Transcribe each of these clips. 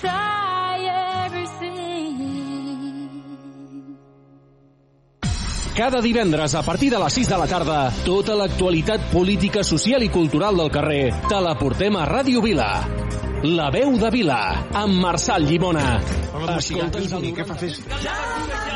try everything. Cada divendres a partir de les 6 de la tarda, tota l'actualitat política, social i cultural del carrer te la portem a Ràdio Vila. La veu de Vila, amb Marçal Llimona. Escolta'ns el... Què fa festa?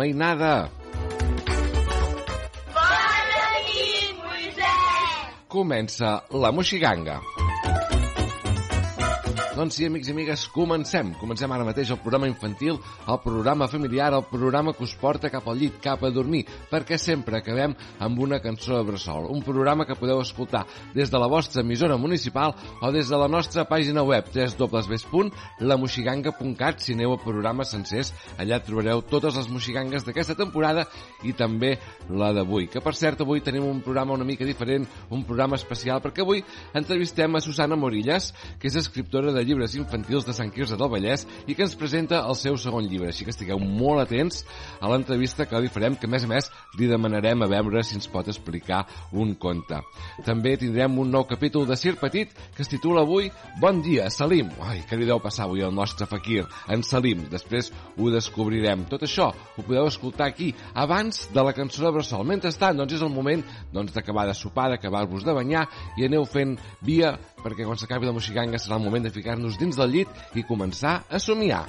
Mainada. Bona nit, Moisès. Comença la Moixiganga. Doncs sí, amics i amigues, comencem. Comencem ara mateix el programa infantil, el programa familiar, el programa que us porta cap al llit, cap a dormir, perquè sempre acabem amb una cançó de bressol. Un programa que podeu escoltar des de la vostra emissora municipal o des de la nostra pàgina web www.lamoxiganga.cat si aneu a programes sencers. Allà trobareu totes les moxigangues d'aquesta temporada i també la d'avui. Que, per cert, avui tenim un programa una mica diferent, un programa especial, perquè avui entrevistem a Susana Morillas, que és escriptora de llibres infantils de Sant Quirze del Vallès i que ens presenta el seu segon llibre. Així que estigueu molt atents a l'entrevista que li farem, que a més a més li demanarem a veure si ens pot explicar un conte. També tindrem un nou capítol de Sir Petit que es titula avui Bon dia, Salim. Ai, què li deu passar avui al nostre fakir, en Salim. Després ho descobrirem. Tot això ho podeu escoltar aquí, abans de la cançó de Bressol. Mentrestant, doncs és el moment doncs, d'acabar de sopar, d'acabar-vos de banyar i aneu fent via perquè quan s'acabi la moxiganga serà el moment de ficar-nos dins del llit i començar a somiar.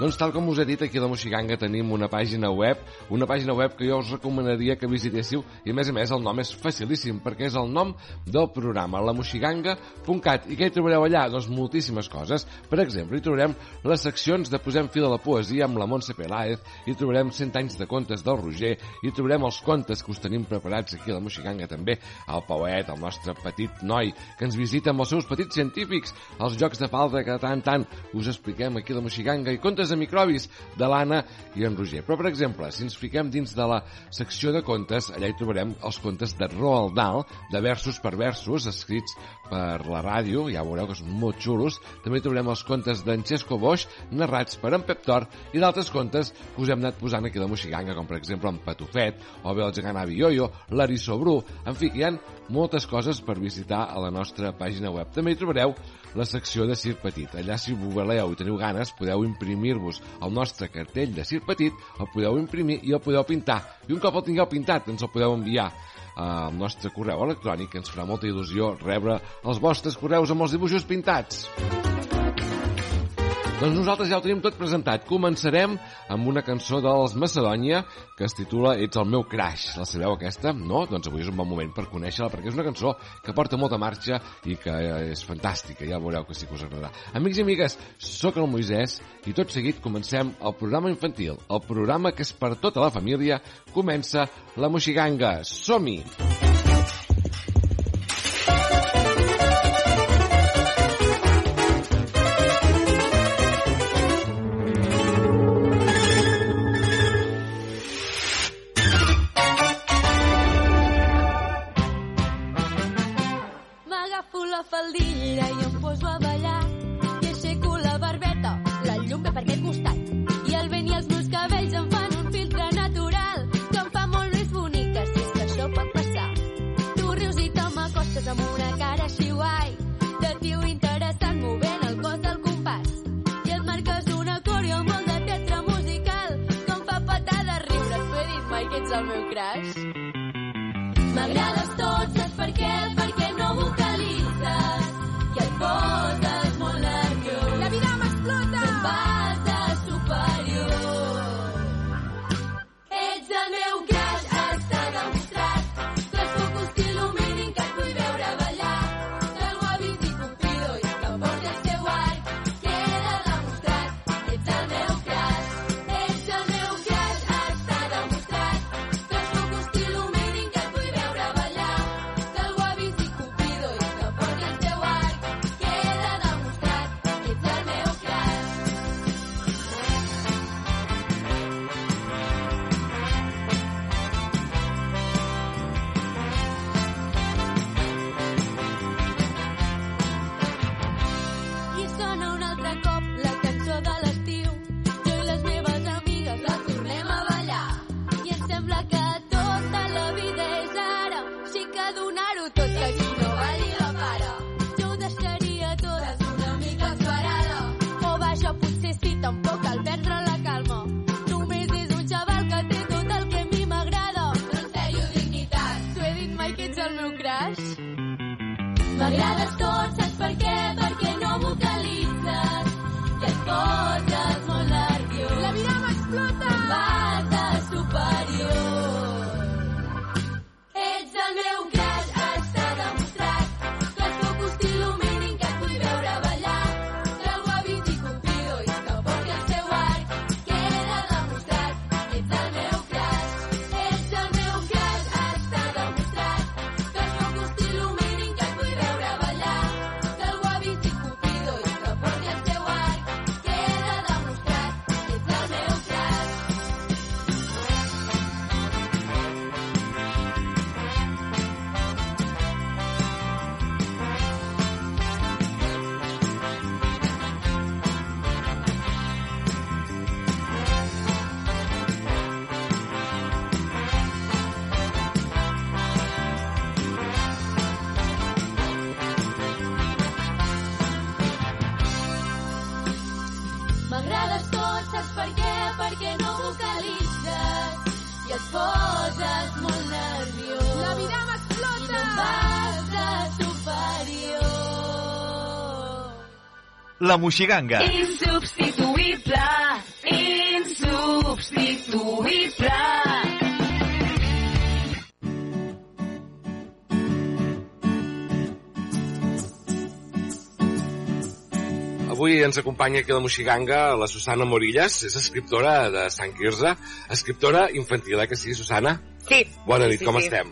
Doncs tal com us he dit, aquí a la Moxiganga tenim una pàgina web, una pàgina web que jo us recomanaria que visitéssiu i a més a més el nom és facilíssim perquè és el nom del programa, lamoxiganga.cat i què hi trobareu allà? Doncs moltíssimes coses. Per exemple, hi trobarem les seccions de Posem fil a la poesia amb la Montse Peláez, hi trobarem 100 anys de contes del Roger, hi trobarem els contes que us tenim preparats aquí a la Moxiganga també, el Pauet, el nostre petit noi que ens visita amb els seus petits científics, els jocs de falta que tant tant us expliquem aquí a la Moxiganga i contes de microbis de l'Anna i en Roger. Però, per exemple, si ens fiquem dins de la secció de contes, allà hi trobarem els contes de Roald Dahl, de versos per versos, escrits per la ràdio, ja veureu que són molt xulos. També hi trobarem els contes d'en Xesco Boix, narrats per en Pep Tor, i d'altres contes que us hem anat posant aquí la Moxiganga, com per exemple en Patufet, o bé el gegant Avi Yoyo, l'Arisso Bru, en fi, hi ha moltes coses per visitar a la nostra pàgina web. També hi trobareu la secció de Cir Petit. Allà, si voleu i teniu ganes, podeu imprimir-vos el nostre cartell de Cir Petit, el podeu imprimir i el podeu pintar. I un cop el tingueu pintat, ens el podeu enviar al nostre correu electrònic, ens farà molta il·lusió rebre els vostres correus amb els dibuixos pintats. Doncs nosaltres ja ho tenim tot presentat. Començarem amb una cançó dels Macedònia que es titula Ets el meu crash. La sabeu aquesta? No? Doncs avui és un bon moment per conèixer-la perquè és una cançó que porta molta marxa i que és fantàstica. Ja veureu que sí que us agradarà. Amics i amigues, sóc el Moisès i tot seguit comencem el programa infantil. El programa que és per tota la família comença la Moxiganga. Som-hi! M'agafo M'agrades tot, saps per què? La Moixiganga. Insubstituïble, insubstituïble. Avui ens acompanya aquí a la Moixiganga la Susana Morillas, és escriptora de Sant Quirze, escriptora infantil, eh que sí, Susana? Sí. Bona nit, sí, com sí. estem?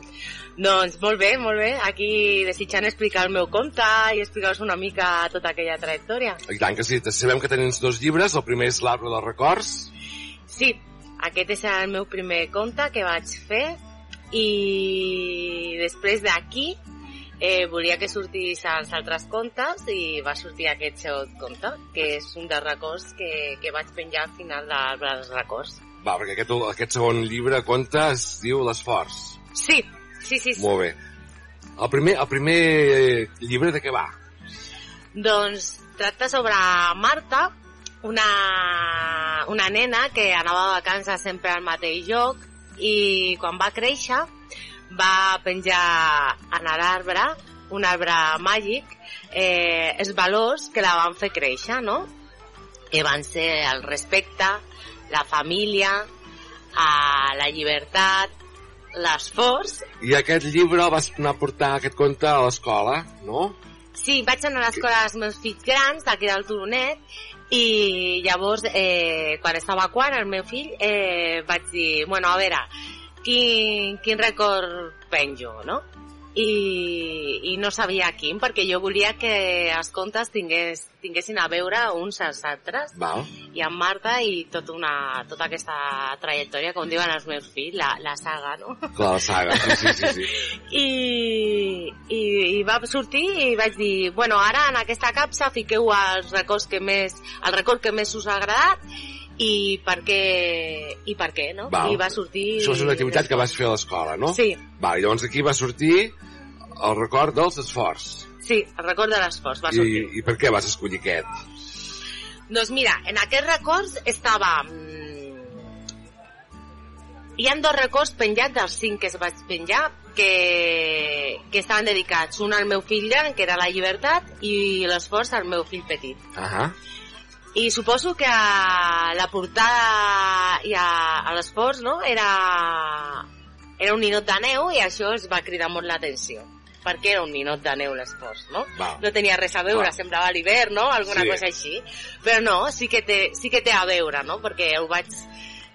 Doncs molt bé, molt bé. Aquí desitjant explicar el meu conte i explicar-vos una mica tota aquella trajectòria. I tant que sí, sabem que tens dos llibres, el primer és l'Arbre dels Records, Sí, aquest és el meu primer conte que vaig fer i després d'aquí eh, volia que sortís als altres contes i va sortir aquest segon conte, que és un dels records que, que vaig penjar al final de- dels records. Va, perquè aquest, aquest segon llibre, conte, es diu L'esforç. Sí, sí, sí. sí. Molt bé. El primer, el primer eh, llibre de què va? Doncs tracta sobre Marta, una, una nena que anava de vacances sempre al mateix lloc i quan va créixer va penjar en l'arbre, un arbre màgic, eh, els valors que la van fer créixer, no? Que van ser el respecte, la família, a la llibertat, l'esforç I aquest llibre vas anar a portar, aquest conte, a l'escola, no? Sí, vaig anar a l'escola dels meus fills grans, d'aquí del Turonet, i llavors, eh, quan estava quan, el meu fill, eh, vaig dir, bueno, a veure, quin, quin record penjo, no? I, i no sabia quin, perquè jo volia que els contes tingués, tinguessin a veure uns als altres, Val. i amb Marta i tot una, tota aquesta trajectòria, com diuen els meus fills, la, la saga, no? Clar, la saga, sí, sí, sí. sí. I, i, i va sortir i vaig dir, bueno, ara en aquesta capsa fiqueu els records que més, el record que més us ha agradat i per què, i per què, no? Val. I va sortir... Això és una activitat que vas fer a l'escola, no? Sí, Val, llavors aquí va sortir el record dels esforç. sí, el record de l'esforç va I, sortir. I per què vas escollir aquest? Doncs mira, en aquests records estava... mm, Hi han dos records penjats dels cinc que es vaig penjar que, que estaven dedicats. Un al meu fill gran, que era la llibertat, i l'esforç al meu fill petit. Ahà. I suposo que a la portada i a, a l'esforç no? era, era un ninot de neu i això es va cridar molt l'atenció perquè era un ninot de neu l'esforç, no? Val. No tenia res a veure, Clar. semblava l'hivern, no? Alguna Sí. cosa així. Però no, sí que, té, sí que té a veure, no? Perquè ho vaig,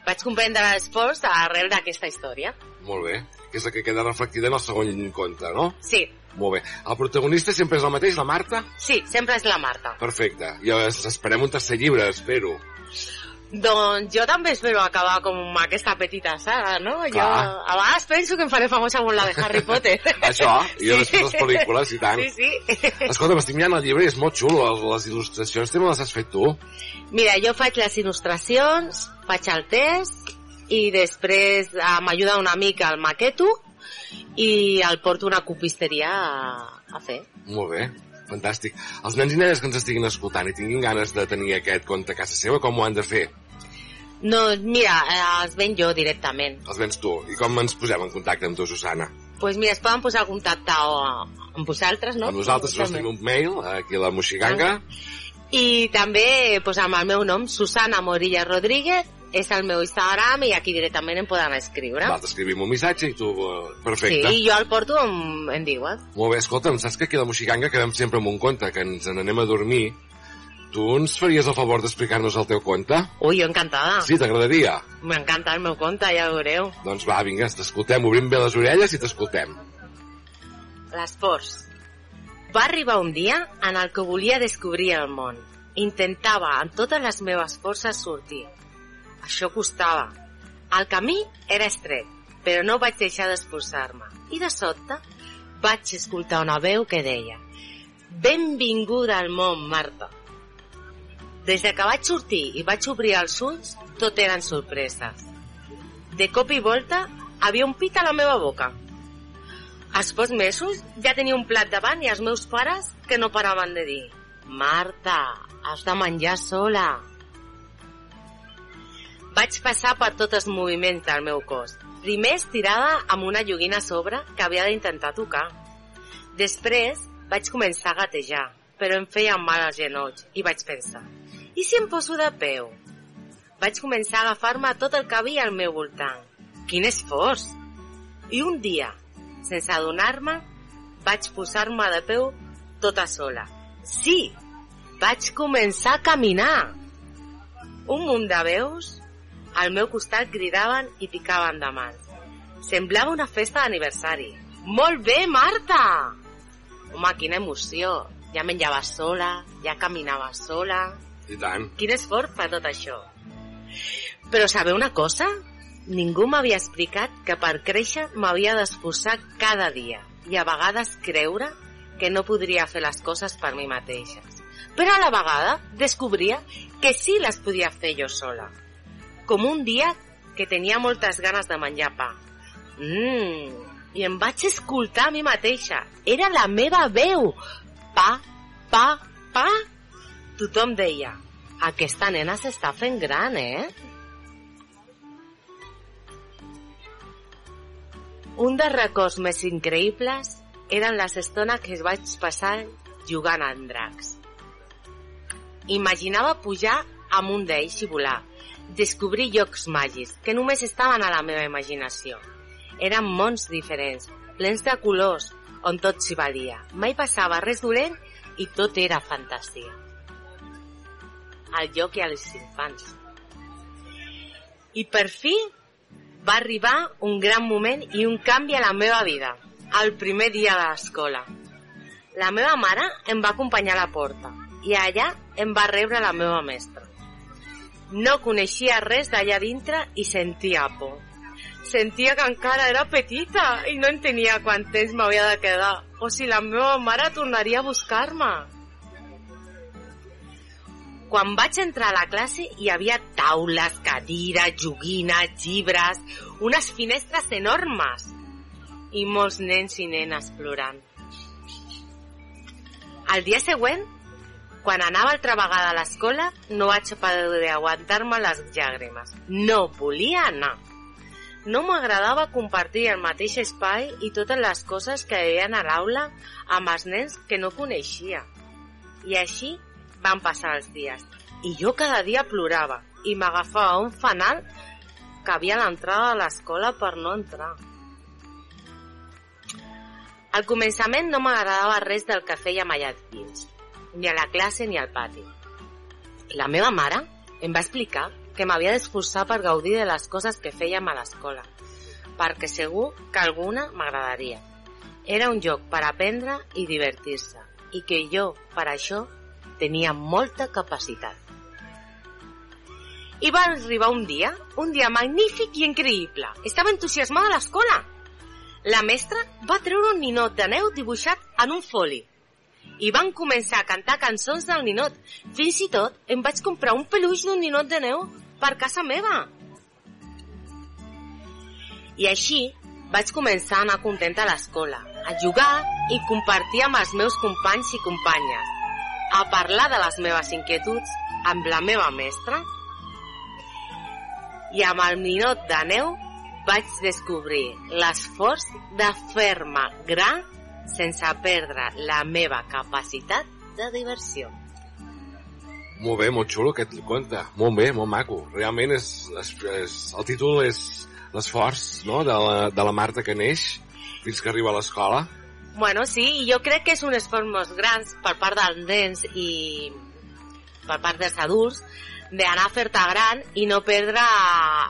vaig comprendre l'esforç arrel d'aquesta història. Molt bé. Que és la que queda reflectida en el segon conte, no? Sí, Molt bé. El protagonista sempre és el mateix, la Marta? sí, sempre és la Marta. Perfecte. I es- esperem un tercer llibre, espero. Doncs jo també espero acabar com aquesta petita saga, no? Jo Clar. a vegades penso que em faré famosa amb la de Harry Potter. Això, i després les pel·lícules, i tant. Sí, sí. Escolta, m'estic mirant el llibre i és molt xulo. Les, les il·lustracions també les has fet tu. Mira, jo faig les il·lustracions, faig el test i després eh, m'ajuda una mica el maqueto i el porto una copisteria a, a fer. Molt bé. Fantàstic. Els nens i nenes que ens estiguin escoltant i tinguin ganes de tenir aquest conte a casa seva, com ho han de fer? No, mira, eh, els ven jo directament. Els vens tu. I com ens posem en contacte amb tu, Susana? Doncs pues mira, es poden posar en contacte o amb vosaltres, no? Amb nosaltres nos També. tenim un mail, aquí a la Moxiganga. I també pues, amb el meu nom, Susana Morilla Rodríguez, és el meu Instagram i aquí directament em poden escriure. Va, t'escrivim un missatge i tu... eh, Perfecte. Sí, jo el porto en, en diuen. Molt bé, escolta'm, saps que aquí a la Moxiganga quedem sempre amb un conte, que ens n'anem a dormir. Tu ens faries el favor d'explicar-nos el teu conte? Ui, jo encantada. Sí, t'agradaria? M'encanta el meu conte, ja ho veureu. Doncs va, vinga, t'escoltem, obrim bé les orelles i t'escoltem. Les pors. Va arribar un dia en el que volia descobrir el món. Intentava amb totes les meves forces sortir. Això costava. El camí era estret, però no vaig deixar d'esforçar-me. I de sobte vaig escoltar una veu que deia Benvinguda al món, Marta. Des de que vaig sortir i vaig obrir els ulls, tot eren sorpreses. De cop i volta, havia un pit a la meva boca. Als pocs mesos ja tenia un plat davant i els meus pares que no paraven de dir Marta, has de menjar sola. Vaig passar per tots els moviments del meu cos. Primer estirada amb una joguina a sobre que havia d'intentar tocar. Després vaig començar a gatejar, però em feia mal als genolls i vaig pensar, i si em poso de peu? Vaig començar a agafar-me tot el que havia al meu voltant. Quin esforç! I un dia, sense adonar-me, vaig posar-me de peu tota sola. Sí, vaig començar a caminar. Un munt de veus al meu costat cridaven i picaven de mans. Semblava una festa d'aniversari. Molt bé, Marta! Home, quina emoció. Ja menjava sola, ja caminava sola. I tant. Quin esforç per tot això. Però sabeu una cosa? Ningú m'havia explicat que per créixer m'havia d'esforçar cada dia i a vegades creure que no podria fer les coses per mi mateixes. Però a la vegada descobria que sí les podia fer jo sola. Com un dia que tenia moltes ganes de menjar pa. Mmm, i em vaig escoltar a mi mateixa. Era la meva veu. Pa, pa, pa. Tothom deia, aquesta nena s'està fent gran, eh? Un dels records més increïbles eren les estones que vaig passar jugant amb dracs. Imaginava pujar amunt d'ells i volar, descobrir llocs màgics que només estaven a la meva imaginació. Eren mons diferents, plens de colors, on tot s'hi valia. Mai passava res dolent i tot era fantasia. Al lloc i als infants. I per fi va arribar un gran moment i un canvi a la meva vida, el primer dia de l'escola. La meva mare em va acompanyar a la porta i allà em va rebre la meva mestra. No coneixia res d'allà dintre i sentia por. Sentia que encara era petita i no entenia quant temps m'havia de quedar o si la meva mare tornaria a buscar-me. Quan vaig entrar a la classe hi havia taules, cadires, joguines, llibres, unes finestres enormes i molts nens i nenes plorant. El dia següent, quan anava altra vegada a l'escola, no vaig poder aguantar-me les llàgrimes. No volia anar. No m'agradava compartir el mateix espai i totes les coses que veien a l'aula amb els nens que no coneixia. I així van passar els dies. I jo cada dia plorava i m'agafava un fanal que havia a l'entrada de l'escola per no entrar. Al començament no m'agradava res del que fèiem allà dins, ni a la classe ni al pati. La meva mare em va explicar que m'havia d'esforçar per gaudir de les coses que fèiem a l'escola, perquè segur que alguna m'agradaria. Era un lloc per aprendre i divertir-se, i que jo, per això, tenia molta capacitat. I va arribar un dia, un dia magnífic i increïble. Estava entusiasmada a l'escola. La mestra va treure un ninot de neu dibuixat en un foli. I van començar a cantar cançons del ninot. Fins i tot em vaig comprar un peluix d'un ninot de neu per casa meva. I així vaig començar a anar contenta a l'escola. a jugar i compartir amb els meus companys i companyes, a parlar de les meves inquietuds amb la meva mestra. I amb el minut de neu vaig descobrir l'esforç de fer-me gran sense perdre la meva capacitat de diversió. Molt bé, molt xulo aquest conte. Molt bé, molt maco. Realment és, és, és el títol és l'esforç no? de, la, de la Marta que neix fins que arriba a l'escola. Bueno, sí, i jo crec que és un esforç molt gran per part dels nens i per part dels adults d'anar a fer-te gran i no perdre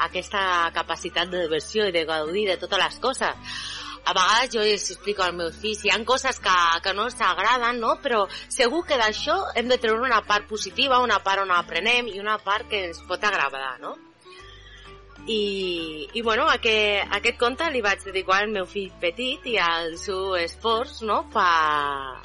aquesta capacitat de diversió i de gaudir de totes les coses a vegades jo els explico als meus fills, hi ha coses que, que no ens agraden, no? però segur que d'això hem de treure una part positiva, una part on aprenem i una part que ens pot agradar, no? I, i bueno, aquest, aquest conte li vaig dedicar al meu fill petit i al seu esforç no? per,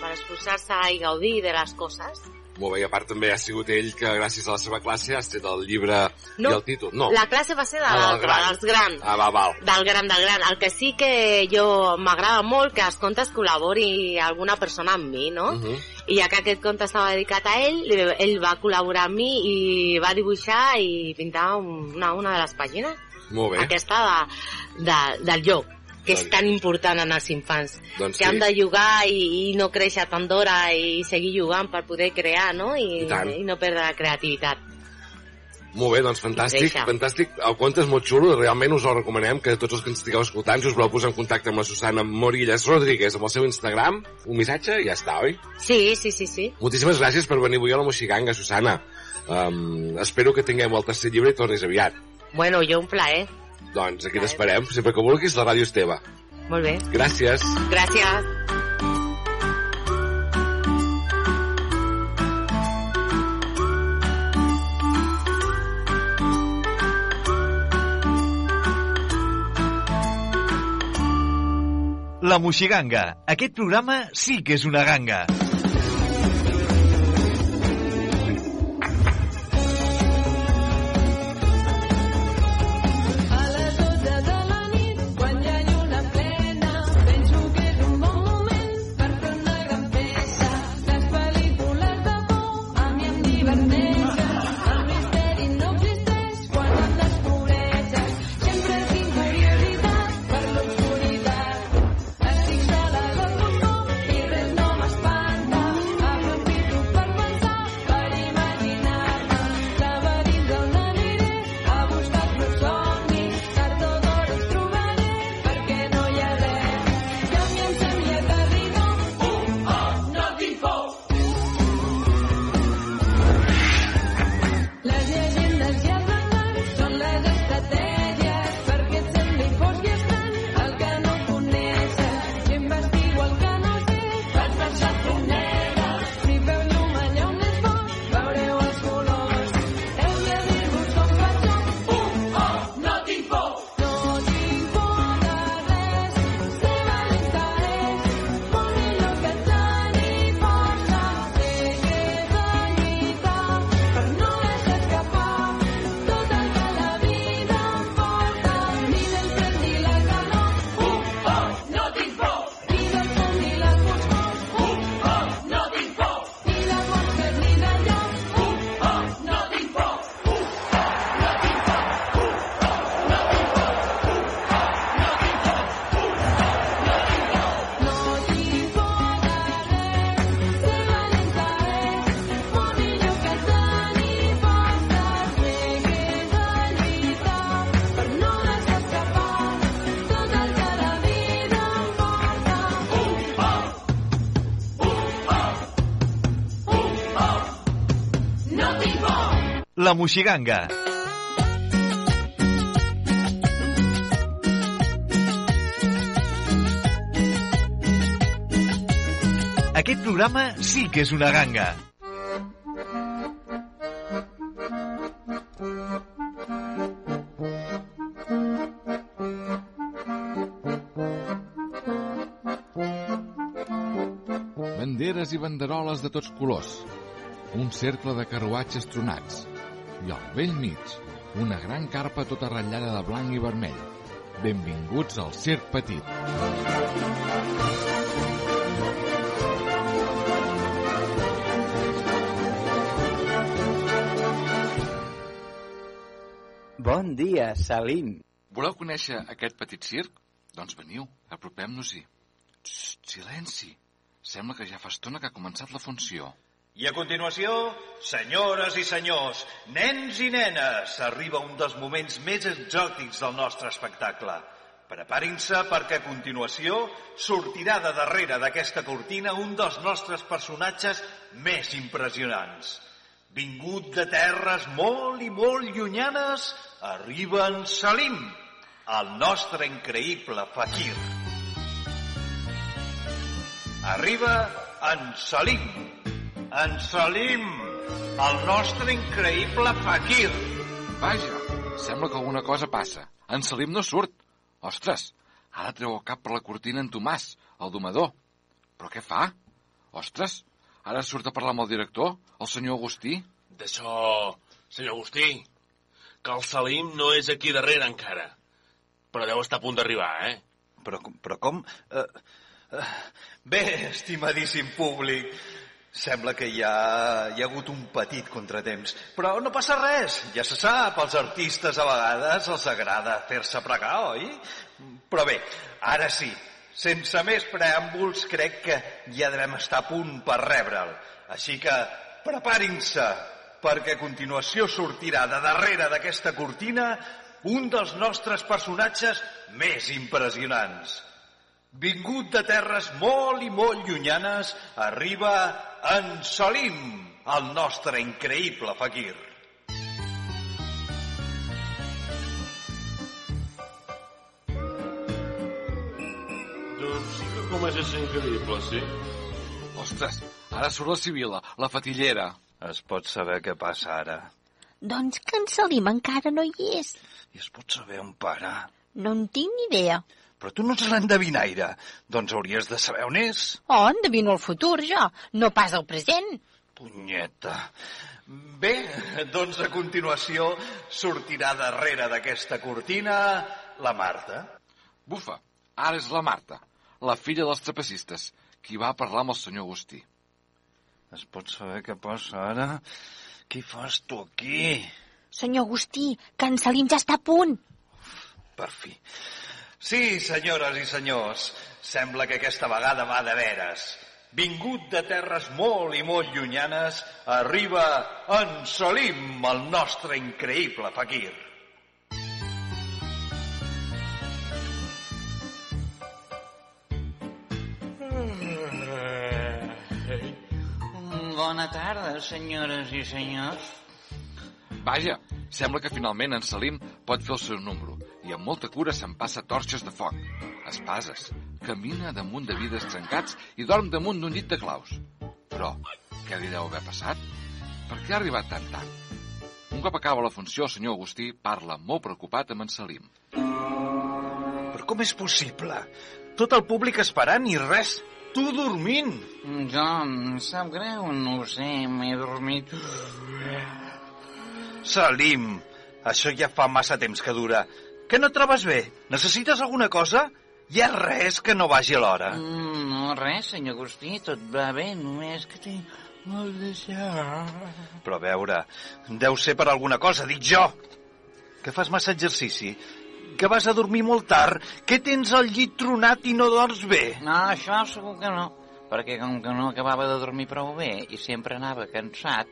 per esforçar-se i gaudir de les coses. Molt bé, i a part també ha sigut ell que gràcies a la seva classe has tret el llibre no, i el títol. No, la classe va ser de Ah, del gran. dels grans. Ah, va, val. Del gran, del gran. El que sí que jo m'agrada molt que els contes col·labori alguna persona amb mi, no? Uh -huh. I ja que aquest conte estava dedicat a ell, ell va col·laborar amb mi i va dibuixar i pintar una, una de les pàgines. Molt bé. Aquesta de, de, del lloc que és tan important en els infants, Doncs que sí. han de jugar i, i no créixer tant d'hora i seguir jugant per poder crear, no? I, I i no perdre la creativitat. Molt bé, doncs fantàstic, fantàstic. El conte és molt xulo realment us el recomanem que tots els que ens estigueu escoltant, si us voleu posar en contacte amb la Susana Morillas Rodríguez amb el seu Instagram, un missatge i ja està, oi? Sí, sí, sí, sí. Moltíssimes gràcies per venir avui a la Moxiganga, Susana. Um, espero que tinguem el tercer llibre i tornis aviat. Bueno, jo un plaer. Doncs aquí t'esperem, sempre que vulguis, la ràdio és teva. Molt bé. Gràcies. Gràcies. La Moixiganga. Aquest programa sí que és una ganga. La Moixiganga. Aquest programa sí que és una ganga. Banderes i banderoles de tots colors. Un cercle de carruatges tronats. I al vell mig, una gran carpa tota ratllada de blanc i vermell. Benvinguts al Circ Petit. Bon dia, Salim. Voleu conèixer aquest petit circ? Doncs veniu, apropem-nos-hi. Silenci. Sembla que ja fa estona que ha començat la funció. I a continuació, senyores i senyors, nens i nenes, arriba un dels moments més exòtics del nostre espectacle. Preparin-se perquè a continuació sortirà de darrere d'aquesta cortina un dels nostres personatges més impressionants. Vingut de terres molt i molt llunyanes, arriba en Salim, el nostre increïble fakir. Arriba en Salim, en Salim, el nostre increïble fakir. Vaja, sembla que alguna cosa passa. En Salim no surt. Ostres, ara treu el cap per la cortina en Tomàs, el domador. Però què fa? Ostres, ara surt a parlar amb el director, el senyor Agustí. D'això, senyor Agustí, que el Salim no és aquí darrere encara. Però deu estar a punt d'arribar, eh? Però, com- però com... Uh, uh, bé, estimadíssim públic, sembla que hi ha, hi ha hagut un petit contratemps. Però no passa res, ja se sap, als artistes a vegades els agrada fer-se pregar, oi? Però bé, ara sí, sense més preàmbuls, crec que ja devem estar a punt per rebre'l. Així que preparin-se, perquè a continuació sortirà de darrere d'aquesta cortina un dels nostres personatges més impressionants. Vingut de terres molt i molt llunyanes, arriba en Salim, el nostre increïble fakir. Doncs sí que comença a ser increïble, sí? Ostres, ara surt la Sibila, la fatillera. Es pot saber què passa ara. Doncs que en Salim encara no hi és. I es pot saber on para. No en tinc ni idea. Però tu no ets l'endevinaire. Doncs hauries de saber on és. Oh, endevino el futur, jo. No pas el present. Punyeta. Bé, doncs a continuació sortirà darrere d'aquesta cortina la Marta. Bufa, ara és la Marta, la filla dels trapecistes, qui va parlar amb el senyor Agustí. Es pot saber què passa ara? Què fas tu aquí? Senyor Agustí, que en Salim ja està a punt. Per fi. Sí, senyores i senyors, sembla que aquesta vegada va de veres. Vingut de terres molt i molt llunyanes, arriba en Salim, el nostre increïble fakir. Bona tarda, senyores i senyors. Vaja, sembla que finalment en Salim pot fer el seu número i amb molta cura se'n passa torxes de foc, espases, camina damunt de vidres trencats i dorm damunt d'un llit de claus. Però, què li deu haver passat? Per què ha arribat tan tard? Un cop acaba la funció, el senyor Agustí parla molt preocupat amb en Salim. Però com és possible? Tot el públic esperant i res. Tu dormint. Jo, em sap greu, no ho sé, m'he dormit. Salim, això ja fa massa temps que dura. Que no et trobes bé? Necessites alguna cosa? Hi ha res que no vagi a l'hora. Mm, no, res, senyor Agustí, tot va bé, només que tinc molt de son. Però a veure, deu ser per alguna cosa, dic jo. Que fas massa exercici, que vas a dormir molt tard, que tens el llit tronat i no dorms bé. No, això segur que no, perquè com que no acabava de dormir prou bé i sempre anava cansat,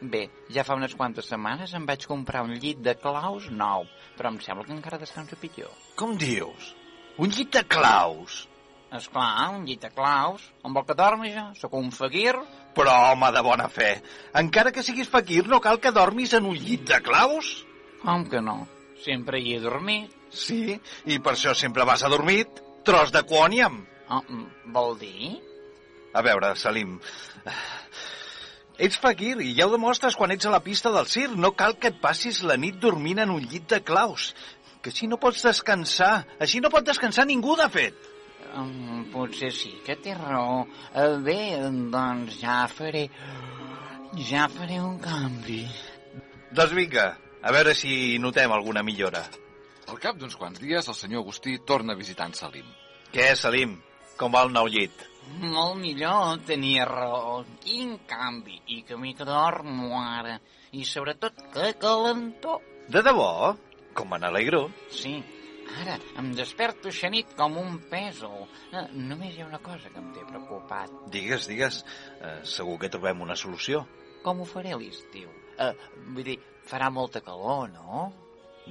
bé, ja fa unes quantes setmanes em vaig comprar un llit de claus nou, però em sembla que encara descansa pitjor. Com dius? Un llit de claus? Esclar, un llit de claus. On vol que dormi jo? Sóc un fakir? Però, home, de bona fe, encara que siguis fakir, no cal que dormis en un llit de claus? Com que no? Sempre hi he dormit. Sí, i per això sempre vas adormit. Tros de quòniam. Oh, vol dir? A veure, Salim, ets fakir i ja ho demostres quan ets a la pista del circ. No cal que et passis la nit dormint en un llit de claus. Que així no pots descansar. Així no pot descansar ningú, de fet. Um, potser sí que té raó. Uh, bé, doncs ja faré... Ja faré un canvi. Doncs vinga, a veure si notem alguna millora. Al cap d'uns quants dies, el senyor Agustí torna a visitar en Salim. Què, Salim? Com va el nou llit? Molt millor, tenia raó. Quin canvi. I que m'hi dormo ara. I sobretot, que calentor. De debò? Com me n'alegro. Sí, ara em desperto xenit com un pèsol. Eh, només hi ha una cosa que em té preocupat. Digues, digues. Eh, segur que trobem una solució. Com ho faré l'estiu? Eh, vull dir, farà molta calor, no?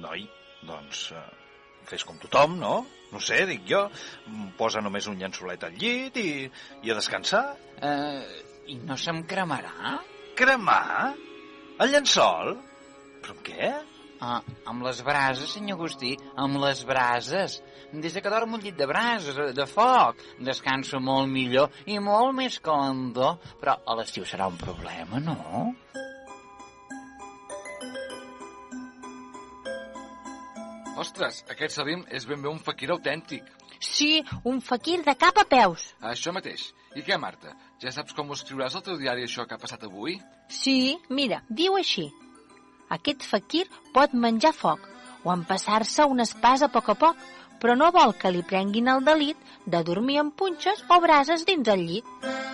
Noi, doncs eh, fes com tothom, no? No sé, dic jo. Posa només un llençolet al llit i, i a descansar. Eh, I no se'm cremarà? Cremar? El llençol? Però amb què? Ah, amb les brases, senyor Agustí, amb les brases. Des de que dormo un llit de brases, de foc, descanso molt millor i molt més calendor. Però a l'estiu serà un problema, no? Ostres, aquest Salim és ben bé un faquir autèntic. Sí, un faquir de cap a peus. Això mateix. I què, Marta? Ja saps com ho escriuràs al teu diari això que ha passat avui? Sí, mira, diu així. Aquest faquir pot menjar foc o empassar-se un espàs a poc a poc, però no vol que li prenguin el delit de dormir amb punxes o brases dins el llit.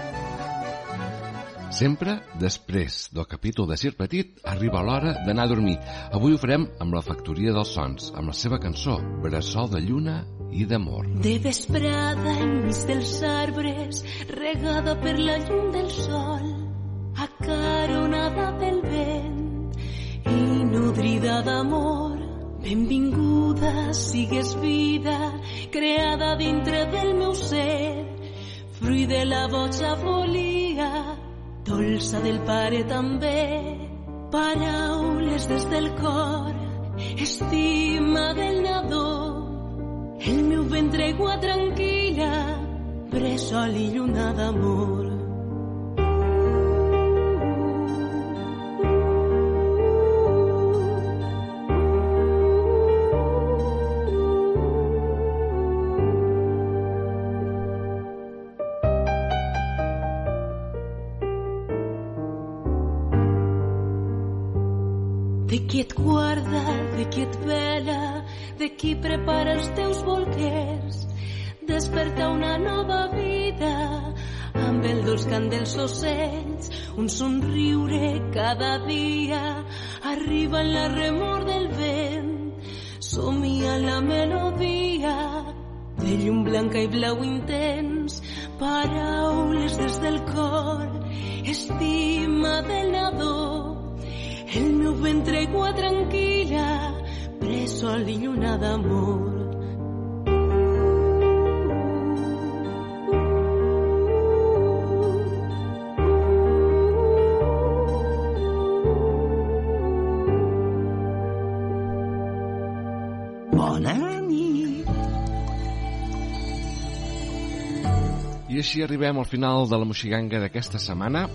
Sempre després del capítol de Circ Petit arriba l'hora d'anar a dormir. Avui ho farem amb la Factoria dels Sons, amb la seva cançó Bressol de lluna i d'amor. De vesprada enmig dels arbres, regada per la llum del sol, acaronada pel vent i nodrida d'amor. Benvinguda sigues vida, creada dintre del meu ser, fruit de la boja volia, dolça del pare també. Paraules des del cor, estima del nadó, el meu ventre aigua tranquil·la, bressol i lluna d'amor. De qui et guarda, de qui et vela, de qui prepara els teus bolquers. Desperta una nova vida amb el dolç cant dels ocells, un somriure cada dia, arriba en la remor del vent, somia la melodia. De llum blanca i blau intens, paraules des del cor, estima del nadó, el meu ventre aigua tranquil·la, bressol i lluna d'amor. Bona nit. I així arribem al final de la Moxiganga d'aquesta setmana.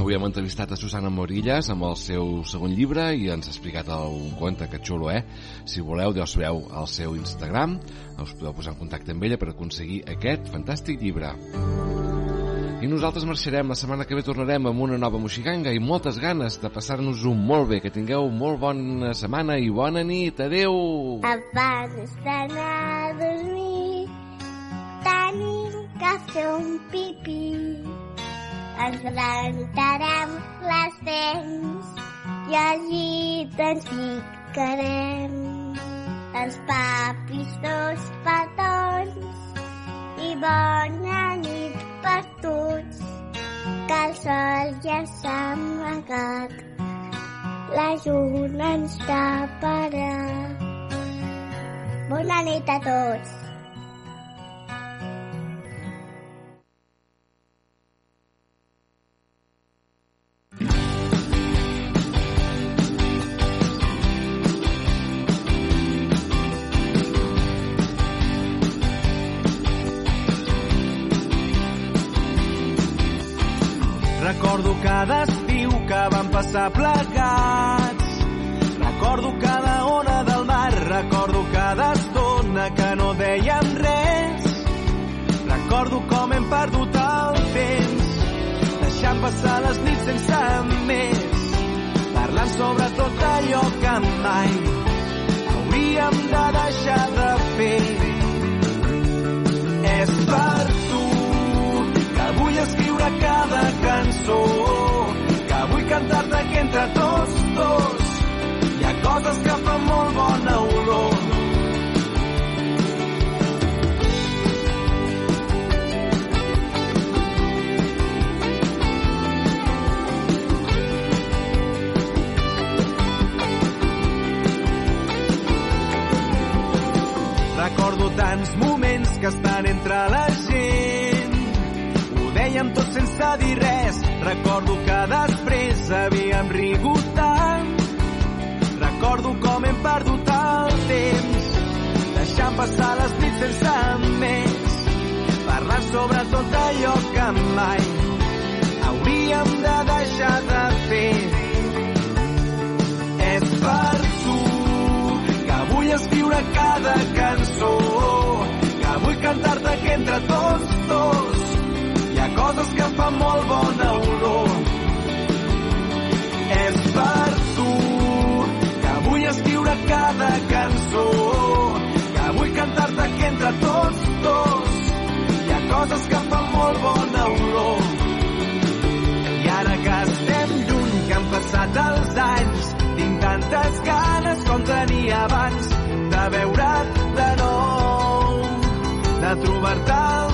Avui hem entrevistat a Susana Morillas amb el seu segon llibre i ens ha explicat un conte que xulo, eh? Si voleu, ja us veu al seu Instagram, us podeu posar en contacte amb ella per aconseguir aquest fantàstic llibre. I nosaltres marxarem, la setmana que ve tornarem amb una nova Moxiganga i moltes ganes de passar-nos-ho molt bé. Que tingueu molt bona setmana i bona nit. Adeu! Abans d'anar a dormir tenim que fer un pipí. Ens rentarem les dents i al llit ens ficarem els papis dos petons i bona nit per tots que el sol ja s'ha amagat la lluna ens taparà Bona nit a tots. Passar plegats. Recordo cada ona del mar, recordo cada estona que no dèiem res. Recordo com hem perdut el temps, deixant passar les nits sense més, parlant sobre tot allò que mai hauríem de deixar de fer. És per tu que vull escriure cada cançó, cantar-te que entre tots dos hi ha coses que fan molt bona olor. Recordo tants moments que estan entre la gent. Ho dèiem tot sense dir res. Recordo que després havíem rigut tant. Recordo com hem perdut el temps, deixant passar les nits sense més, parlant sobre tot allò que mai hauríem de deixar de fer. És per tu que vull escriure cada cançó, que vull cantar-te que entre tots dos hi ha coses que fan molt cantar-te que entre tots dos hi ha coses que fan molt bona olor. I ara que estem lluny, que han passat els anys, tinc tantes ganes com tenia abans de veure't de nou, de trobar-te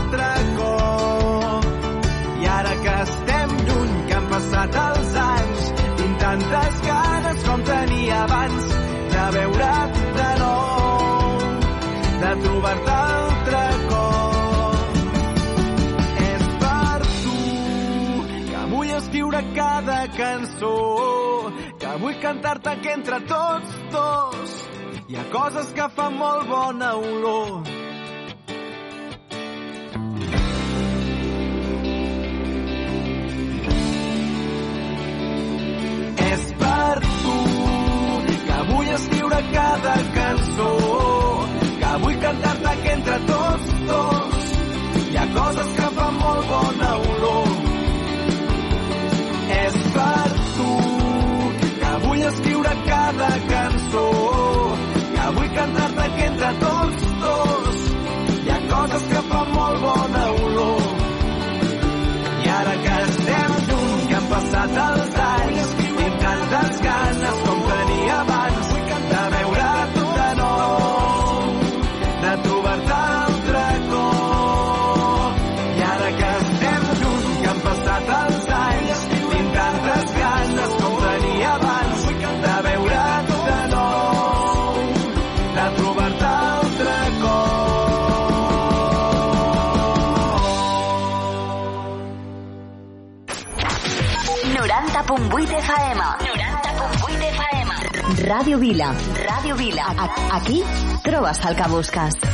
cançó, que vull cantar-te que entre tots dos hi ha coses que fan molt bona olor. És per tu que vull escriure cada cançó, que vull cantar-te que entre tots dos hi ha coses que fan molt bona olor. Per tu que vull escriure cada cançó, que vull cantar-te que entre tots dos hi ha coses que fan molt bona olor. I ara que estem junts, que han passat els anys, tinc tantes ganes FM. Ràdio Vila. Ràdio Vila. Aquí trobes el que busques.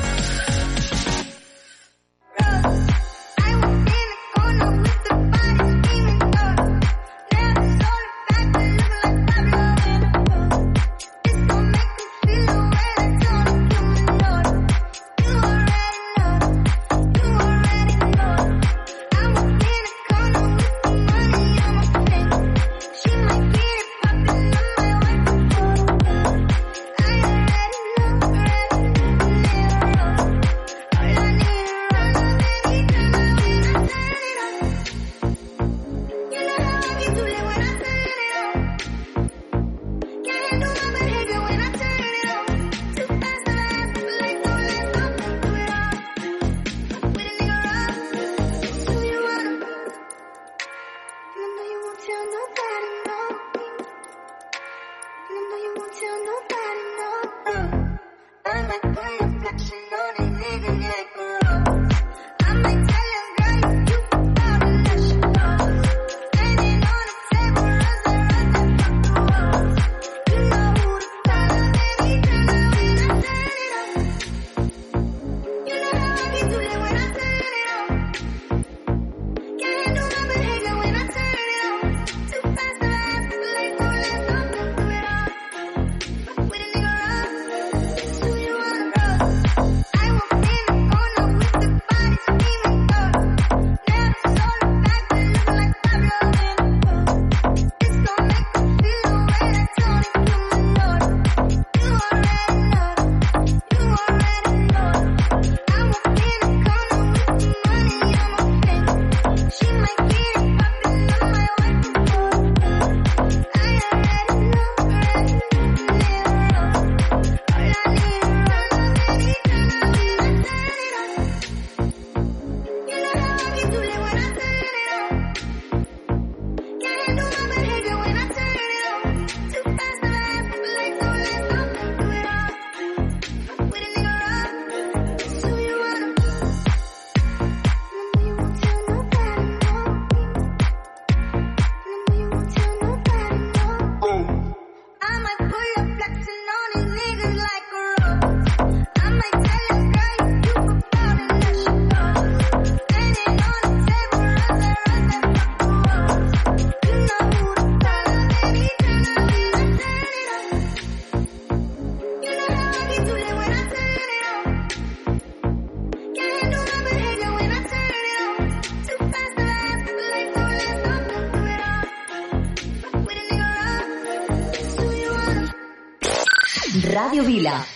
Vila.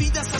vida vidas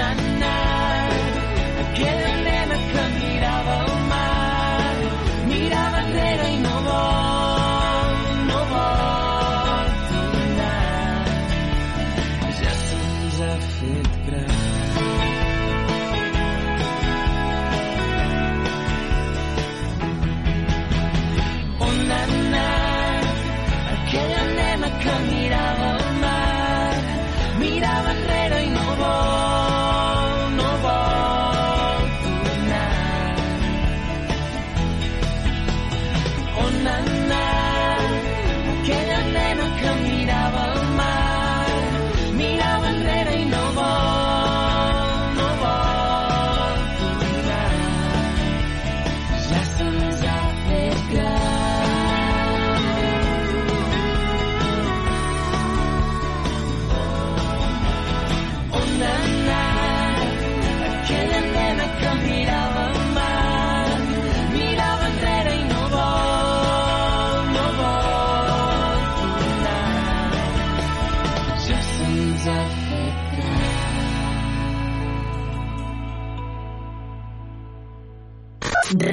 and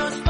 nos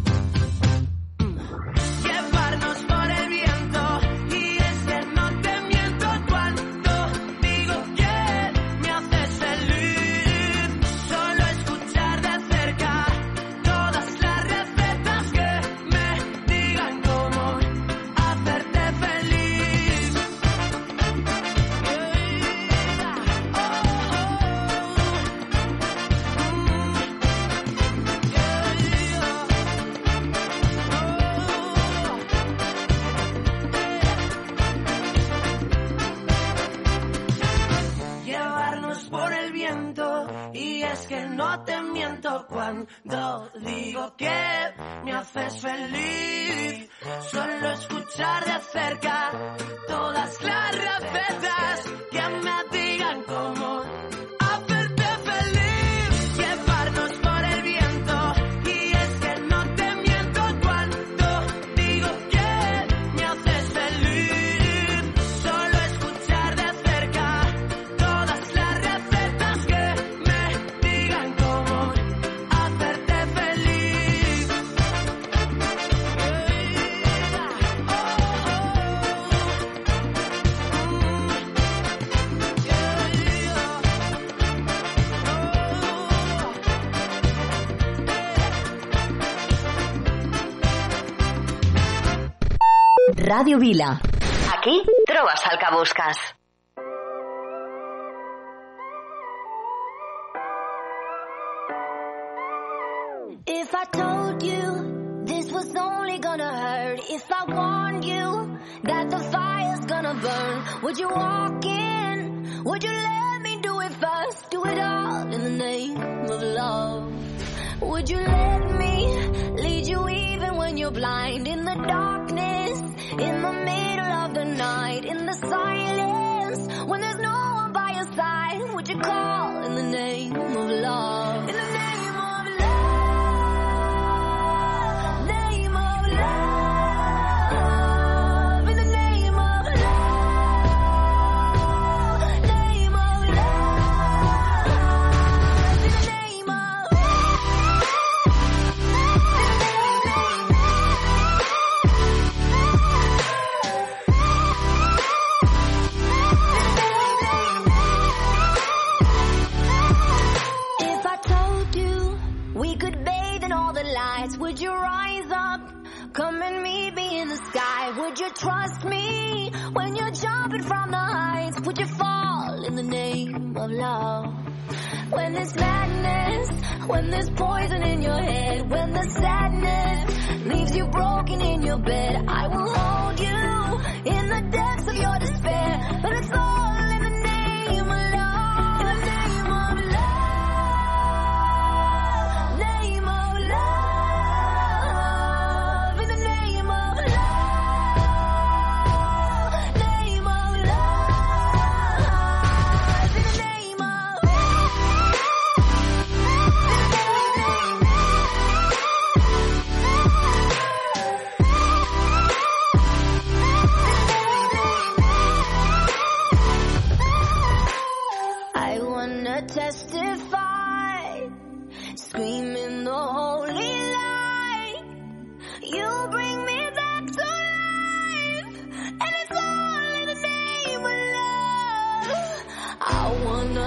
Ràdio Vila. Aquí trobes el que busques. If I told you this was only gonna hurt, if I warned you that the fire's gonna burn, would you walk in? Would you let me do it first? Do it all in the name of love. Would you let me lead you even when you're blind? In the darkness, in the middle of the night, in the When there's madness, when there's poison in your head, when the sadness leaves you broken in your bed, I will hold you in the depths of your despair. But it's all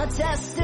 a test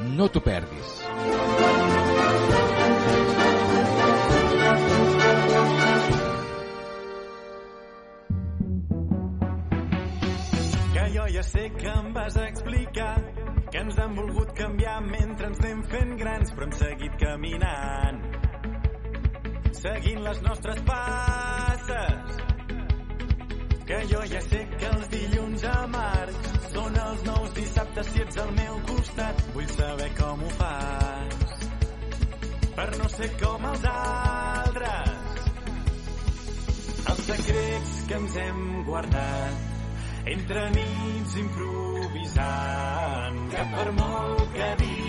No t'ho perdis. Que jo ja sé que em vas explicar que ens han volgut canviar mentre ens anem fent grans, però hem seguit caminant. Seguint les nostres passes. Que jo ja sé que els dilluns són els dissabtes si ets al meu costat. Vull saber com ho fas per no ser com els altres. Els secrets que ens hem guardat entre nits improvisant que per molt que diguin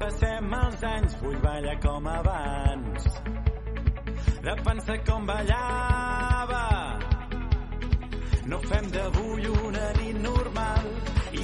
passem els anys vull ballar com abans. De pensar com ballava. No fem d'avui un